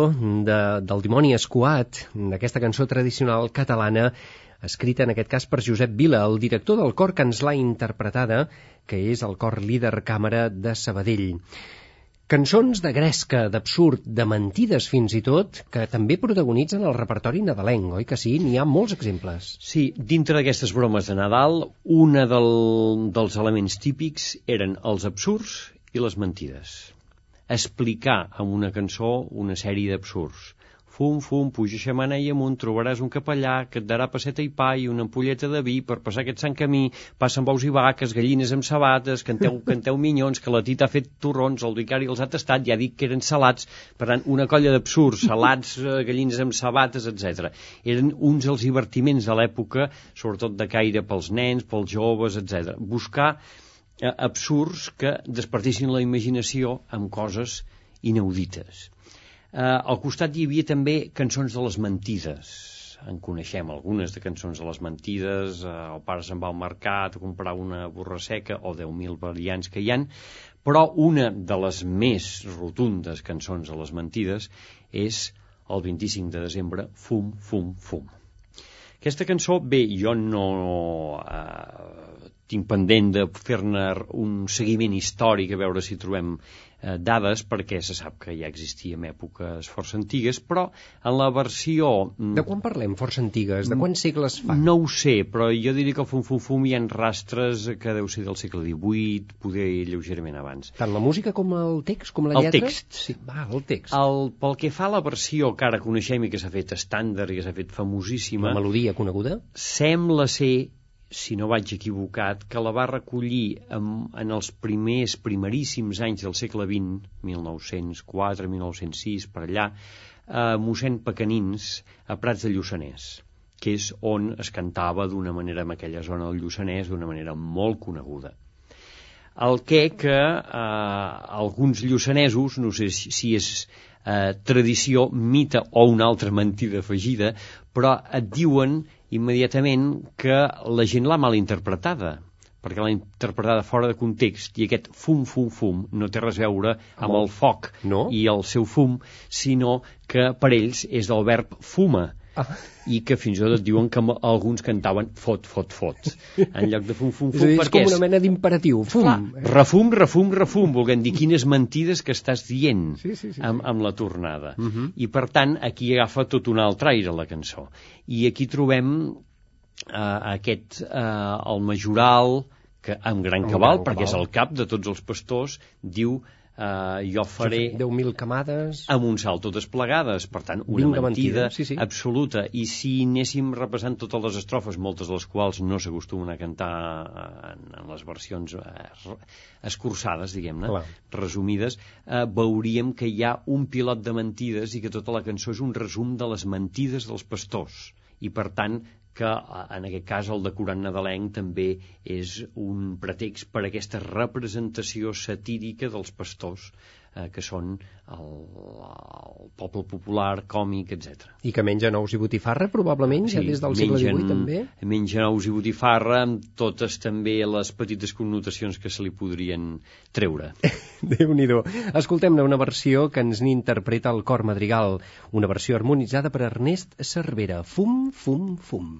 de, del dimoni escuat, d'aquesta cançó tradicional catalana, escrita en aquest cas per Josep Vila, el director del cor que ens l'ha interpretada, que és el cor líder càmera de Sabadell. Cançons de gresca, d'absurd, de mentides fins i tot, que també protagonitzen el repertori nadalenc, oi que sí? N'hi ha molts exemples. Sí, dintre d'aquestes bromes de Nadal, una del, dels elements típics eren els absurds i les mentides explicar amb una cançó una sèrie d'absurds. Fum, fum, puja xamanella amunt, trobaràs un capellà que et darà passeta i pa i una ampolleta de vi per passar aquest sant camí, passen bous i vaques, gallines amb sabates, canteu, canteu minyons, que la tita ha fet torrons, el vicari els ha tastat, ja dic que eren salats, per tant, una colla d'absurds, salats, eh, gallines amb sabates, etc. Eren uns dels divertiments de l'època, sobretot de caire pels nens, pels joves, etc. Buscar eh, absurds que despertissin la imaginació amb coses inaudites. Eh, al costat hi havia també cançons de les mentides. En coneixem algunes de cançons de les mentides, eh, el pare se'n va al mercat a comprar una borra seca o 10.000 variants que hi han, però una de les més rotundes cançons de les mentides és el 25 de desembre, Fum, Fum, Fum. Aquesta cançó, bé, jo no eh, tinc pendent de fer-ne un seguiment històric a veure si trobem eh, dades perquè se sap que ja existia en èpoques força antigues, però en la versió... mm, De quan parlem, força antigues? De quants segles fa? no ho sé, però jo diria que al Fum Fum Fum hi ha rastres que deu ser del segle XVIII, poder lleugerament abans. Tant la música com el text, com la El lletra? text. Sí, va, el text. El, pel que fa a la versió que ara coneixem i que s'ha fet estàndard i que s'ha fet famosíssima, La melodia coneguda? sembla ser, si no vaig equivocat, que la va recollir en, en els primers, primeríssims anys del segle XX, 1904, 1906, per allà, a mossèn Pecanins, a Prats de Lluçanès, que és on es cantava d'una manera, en aquella zona del Lluçanès, d'una manera molt coneguda. El que que eh, alguns lluçanesos, no sé si, és eh, tradició, mite o una altra mentida afegida, però et diuen immediatament que la gent l'ha mal interpretada perquè l'ha interpretada fora de context i aquest fum, fum, fum no té res a veure amb el foc No? i el seu fum, sinó que per ells és del verb fuma Ah. i que fins i tot et diuen que alguns cantaven fot, fot, fot en lloc de fum, fum, És fum dir, és com una mena d'imperatiu. Fum! Clar, refum, refum, refum, volent dir quines mentides que estàs dient Sí, sí, sí, amb, amb la tornada. Uh -huh. I, per tant, aquí agafa tot un altre aire, la cançó. I aquí trobem eh, aquest, eh, el majoral, que amb gran cabal, perquè és el cap de tots els pastors, diu eh, jo faré 10.000 camades... amb un salto desplegades, per tant, una mentida, mentida, sí, sí. absoluta. I si anéssim repassant totes les estrofes, moltes de les quals no s'acostumen a cantar en, en les versions eh, escurçades, diguem-ne, resumides, eh, veuríem que hi ha un pilot de mentides i que tota la cançó és un resum de les mentides dels pastors. I, per tant, que en aquest cas el decorant nadalenc també és un pretext per a aquesta representació satírica dels pastors eh, que són el, el poble popular, còmic, etc. I que menja nous i botifarra, probablement, ja des del segle XVIII, també. Mengen ous i botifarra amb totes també les petites connotacions que se li podrien treure. Déu-n'hi-do. Escoltem-ne una versió que ens n'interpreta el cor madrigal, una versió harmonitzada per Ernest Cervera. Fum, fum, fum.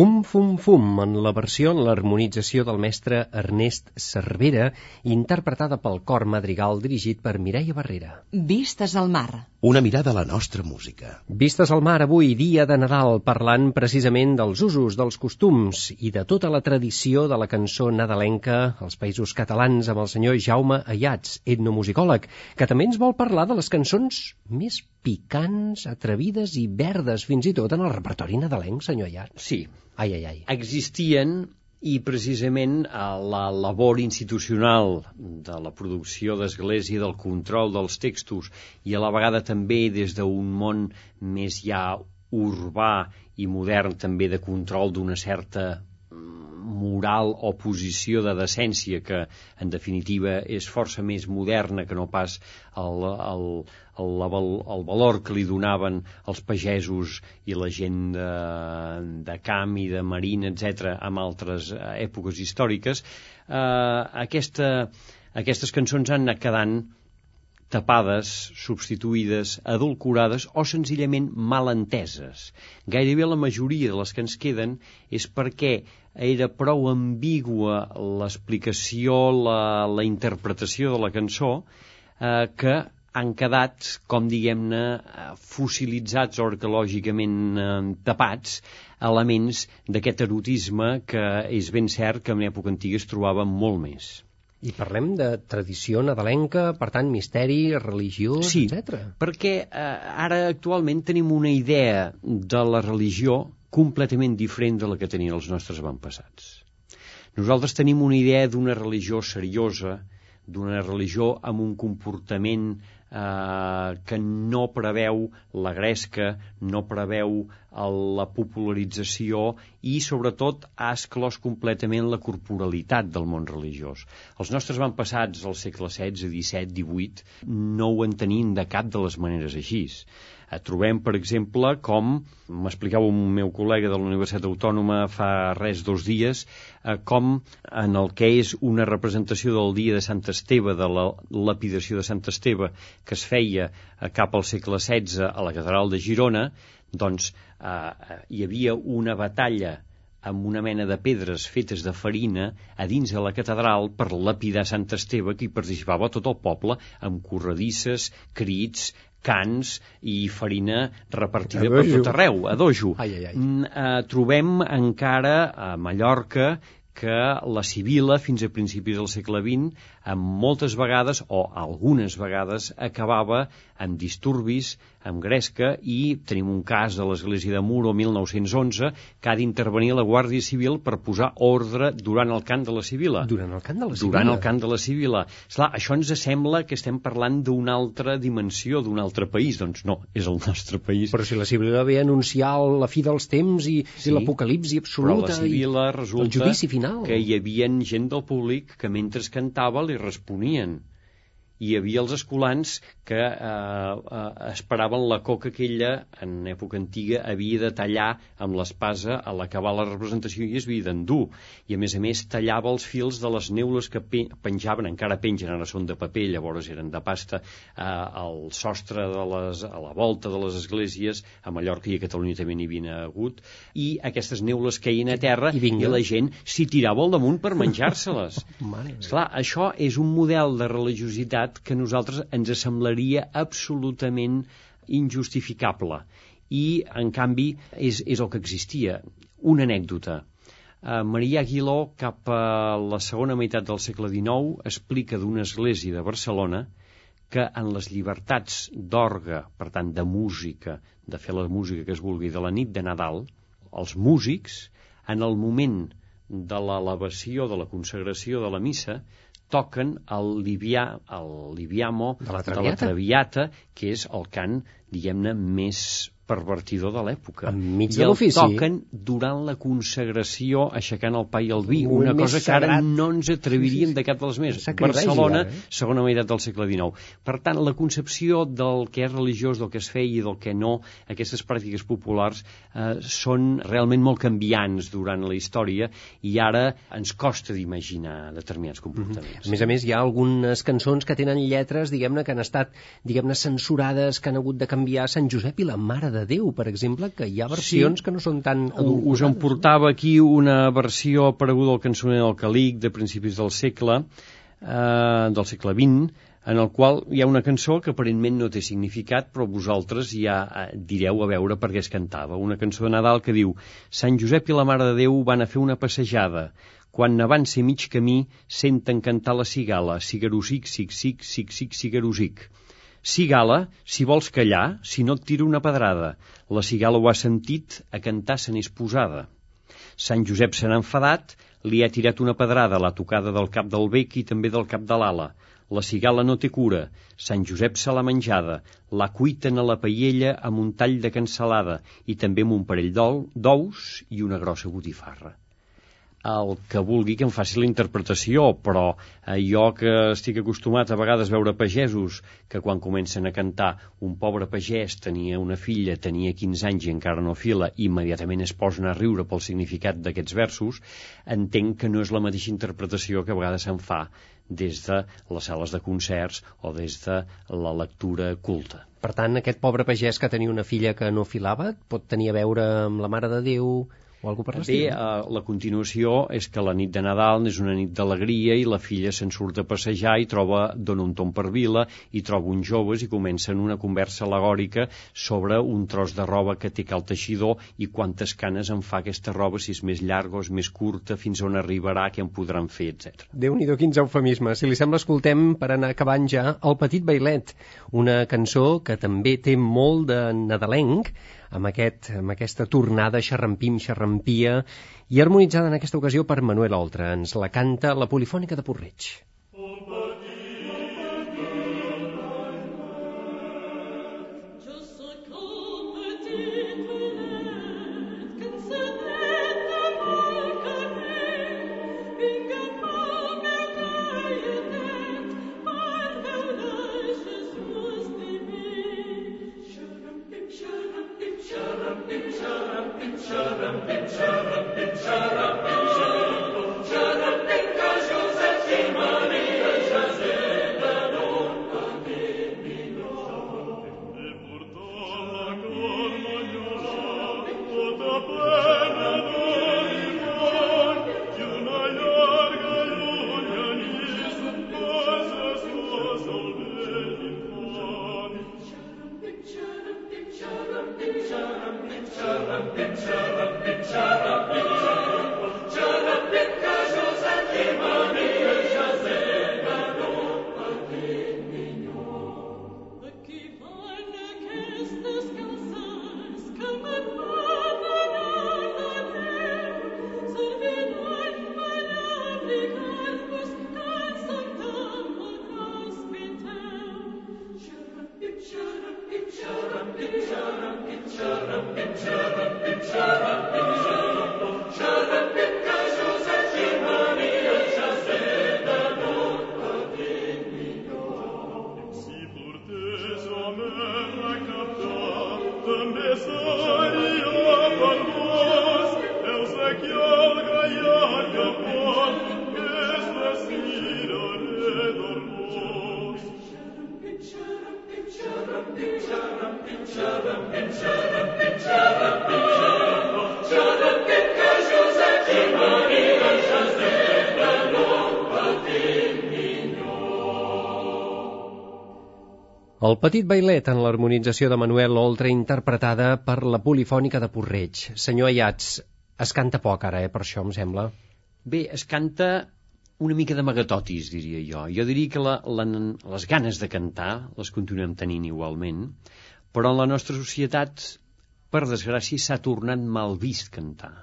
Fum, fum, fum, en la versió, en l'harmonització del mestre Ernest Cervera, interpretada pel cor madrigal dirigit per Mireia Barrera. Vistes al mar. Una mirada a la nostra música. Vistes al mar avui, dia de Nadal, parlant precisament dels usos, dels costums i de tota la tradició de la cançó nadalenca als països catalans amb el senyor Jaume Ayats, etnomusicòleg, que també ens vol parlar de les cançons més picants, atrevides i verdes, fins i tot en el repertori nadalenc, senyor Ayats. Sí, Ai, ai, ai. existien i precisament a la labor institucional de la producció d'església, del control dels textos i a la vegada també des d'un món més ja urbà i modern també de control d'una certa moral o posició de decència que en definitiva és força més moderna que no pas el, el, el, el, valor que li donaven els pagesos i la gent de, de camp i de marina, etc en altres eh, èpoques històriques. Eh, aquesta, aquestes cançons han anat quedant tapades, substituïdes, adulcorades o senzillament malenteses. Gairebé la majoria de les que ens queden és perquè era prou ambigua l'explicació, la, la interpretació de la cançó, eh, que han quedat, com diguem-ne, fossilitzats o arqueològicament eh, tapats elements d'aquest erotisme que és ben cert que en època antiga es trobava molt més. I parlem de tradició nadalenca, per tant, misteri, religió, Sí, etc. perquè eh, ara actualment tenim una idea de la religió completament diferent de la que tenien els nostres avantpassats. Nosaltres tenim una idea d'una religió seriosa, d'una religió amb un comportament eh, que no preveu la gresca, no preveu la popularització i, sobretot, ha esclòs completament la corporalitat del món religiós. Els nostres van passats al segle XVI, XVII, XVIII, no ho entenien de cap de les maneres així. Eh, trobem, per exemple, com m'explicava un meu col·lega de la Universitat Autònoma fa res dos dies, eh, com en el que és una representació del dia de Sant Esteve, de la lapidació de Sant Esteve, que es feia eh, cap al segle XVI a la catedral de Girona, doncs eh, hi havia una batalla amb una mena de pedres fetes de farina a dins de la catedral per lapidar Sant Esteve, que hi participava tot el poble, amb corredisses, crits, cants i farina repartida A per dojo. tot arreu, a dojo. Ai, ai, ai. Mm, eh, trobem encara a Mallorca que la Sibila, fins a principis del segle XX, amb moltes vegades, o algunes vegades, acabava amb disturbis, amb gresca, i tenim un cas de l'església de Muro, 1911, que ha d'intervenir la Guàrdia Civil per posar ordre durant el cant de la Sibila. Durant el cant de la Sibila. Durant el cant de la Sibila. Esclar, això ens sembla que estem parlant d'una altra dimensió, d'un altre país. Doncs no, és el nostre país. Però si la Sibila ve a anunciar la fi dels temps i, Sí, i l'apocalipsi Però absoluta la Sibila i resulta el judici final. que hi havia gent del públic que mentre cantava li responien. Hi havia els escolans que eh, eh, esperaven la coca que ella, en època antiga, havia de tallar amb l'espasa a l'acabar la representació i es havia d'endur. I, a més a més, tallava els fils de les neules que pe penjaven, encara pengen, ara són de paper, llavors eren de pasta, eh, al sostre de les, a la volta de les esglésies, a Mallorca i a Catalunya també n'hi havia hagut, i aquestes neules caien a terra I vinga. i la gent s'hi tirava al damunt per menjar-se-les. Esclar, això és un model de religiositat que a nosaltres ens semblaria absolutament injustificable. I, en canvi, és, és el que existia. Una anècdota. Uh, Maria Aguiló, cap a la segona meitat del segle XIX, explica d'una església de Barcelona que en les llibertats d'orga, per tant, de música, de fer la música que es vulgui, de la nit de Nadal, els músics, en el moment de l'elevació, de la consagració de la missa, toquen el, libià, el libiamo De la de la Traviata. traviata, que és el cant, diguem-ne, més pervertidor de l'època. Enmig I el toquen durant la consagració aixecant el pa i el vi, Molt una més cosa que ara sagrat. no ens atreviríem de cap de les més. Sacrilegi, Barcelona, ara, eh? segona meitat del segle XIX. Per tant, la concepció del que és religiós, del que es feia i del que no, aquestes pràctiques populars, eh, són realment molt canviants durant la història i ara ens costa d'imaginar determinats comportaments. A més a més, hi ha algunes cançons que tenen lletres, diguem-ne, que han estat, diguem-ne, censurades, que han hagut de canviar Sant Josep i la Mare de de Déu, per exemple, que hi ha versions sí. que no són tan adulcorades. Us en portava aquí una versió apareguda al cançoner del Calic de principis del segle, eh, del segle XX, en el qual hi ha una cançó que aparentment no té significat, però vosaltres ja eh, direu a veure per què es cantava. Una cançó de Nadal que diu Sant Josep i la Mare de Déu van a fer una passejada. Quan n'avanci mig camí, senten cantar la cigala, cigarusic, sic, sic, sic, sic, cigarusic. Cigala, si vols callar, si no et tiro una pedrada. La cigala ho ha sentit, a cantar se n'és posada. Sant Josep se n'ha enfadat, li ha tirat una pedrada a la tocada del cap del bec i també del cap de l'ala. La cigala no té cura. Sant Josep se l'ha menjada. La cuiten a la paella amb un tall de cansalada i també amb un parell d'ous i una grossa botifarra el que vulgui que em faci la interpretació, però eh, jo que estic acostumat a vegades a veure pagesos que quan comencen a cantar un pobre pagès tenia una filla, tenia 15 anys i encara no fila, i immediatament es posen a riure pel significat d'aquests versos, entenc que no és la mateixa interpretació que a vegades se'n fa des de les sales de concerts o des de la lectura culta. Per tant, aquest pobre pagès que tenia una filla que no filava pot tenir a veure amb la Mare de Déu o algú per l'estil? Bé, eh, la continuació és que la nit de Nadal és una nit d'alegria i la filla se'n surt a passejar i troba, dona un tom per vila i troba uns joves i comencen una conversa alegòrica sobre un tros de roba que té cal teixidor i quantes canes en fa aquesta roba, si és més llarga o és més curta, fins on arribarà, què en podran fer, etc. Déu-n'hi-do, quins eufemismes. Si li sembla, escoltem, per anar acabant ja, El petit bailet, una cançó que també té molt de nadalenc, amb, aquest, amb aquesta tornada xerrampim, xerrampia, i harmonitzada en aquesta ocasió per Manuel Oltra. Ens la canta la Polifònica de Porreig. El petit bailet en l'harmonització de Manuel Oltra interpretada per la polifònica de Porreig. Senyor Ayats, es canta poc ara, eh, per això, em sembla. Bé, es canta una mica de magatotis, diria jo. Jo diria que la, la, les ganes de cantar les continuem tenint igualment, però en la nostra societat, per desgràcia, s'ha tornat mal vist cantar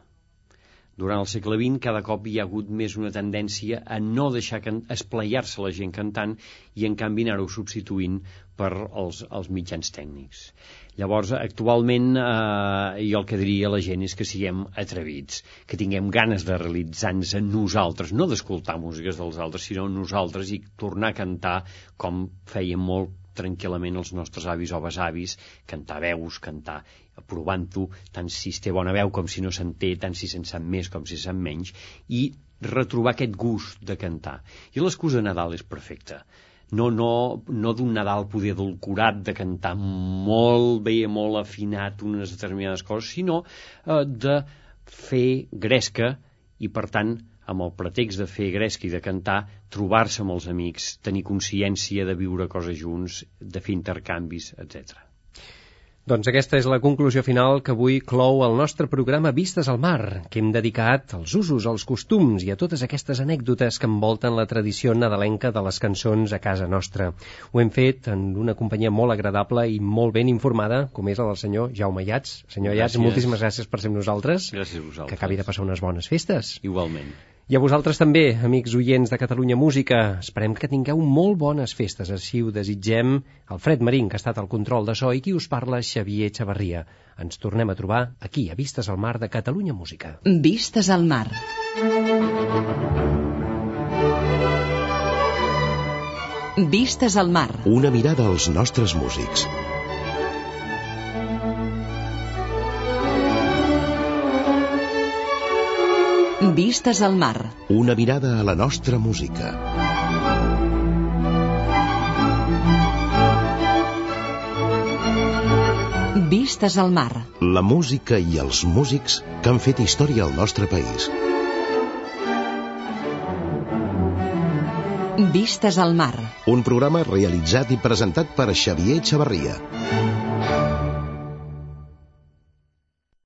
durant el segle XX cada cop hi ha hagut més una tendència a no deixar esplaiar-se la gent cantant i en canvi anar-ho substituint per els, els mitjans tècnics. Llavors, actualment, eh, jo el que diria a la gent és que siguem atrevits, que tinguem ganes de realitzar-nos a nosaltres, no d'escoltar músiques dels altres, sinó nosaltres i tornar a cantar com fèiem molt tranquil·lament els nostres avis o besavis, cantar veus, cantar provant-ho, tant si es té bona veu com si no se'n té, tant si se'n sap més com si se'n menys, i retrobar aquest gust de cantar. I l'excusa de Nadal és perfecta. no, no, no d'un Nadal poder adulcorat de cantar molt bé, molt afinat unes determinades coses, sinó eh, de fer gresca i, per tant, amb el pretext de fer gresca i de cantar, trobar-se amb els amics, tenir consciència de viure coses junts, de fer intercanvis, etc. Doncs aquesta és la conclusió final que avui clou el nostre programa Vistes al Mar, que hem dedicat als usos, als costums i a totes aquestes anècdotes que envolten la tradició nadalenca de les cançons a casa nostra. Ho hem fet en una companyia molt agradable i molt ben informada, com és la del senyor Jaume Iats. Senyor Iats, moltíssimes gràcies per ser amb nosaltres. Gràcies a vosaltres. Que acabi de passar unes bones festes. Igualment. I a vosaltres també, amics oients de Catalunya Música. Esperem que tingueu molt bones festes. Així ho desitgem. Alfred Marín, que ha estat al control de so, i qui us parla, Xavier Xavarria. Ens tornem a trobar aquí, a Vistes al Mar de Catalunya Música. Vistes al mar. Vistes al mar. Una mirada als nostres músics. Vistes al mar. Una mirada a la nostra música. Vistes al mar. La música i els músics que han fet història al nostre país. Vistes al mar. Un programa realitzat i presentat per Xavier Xavarria.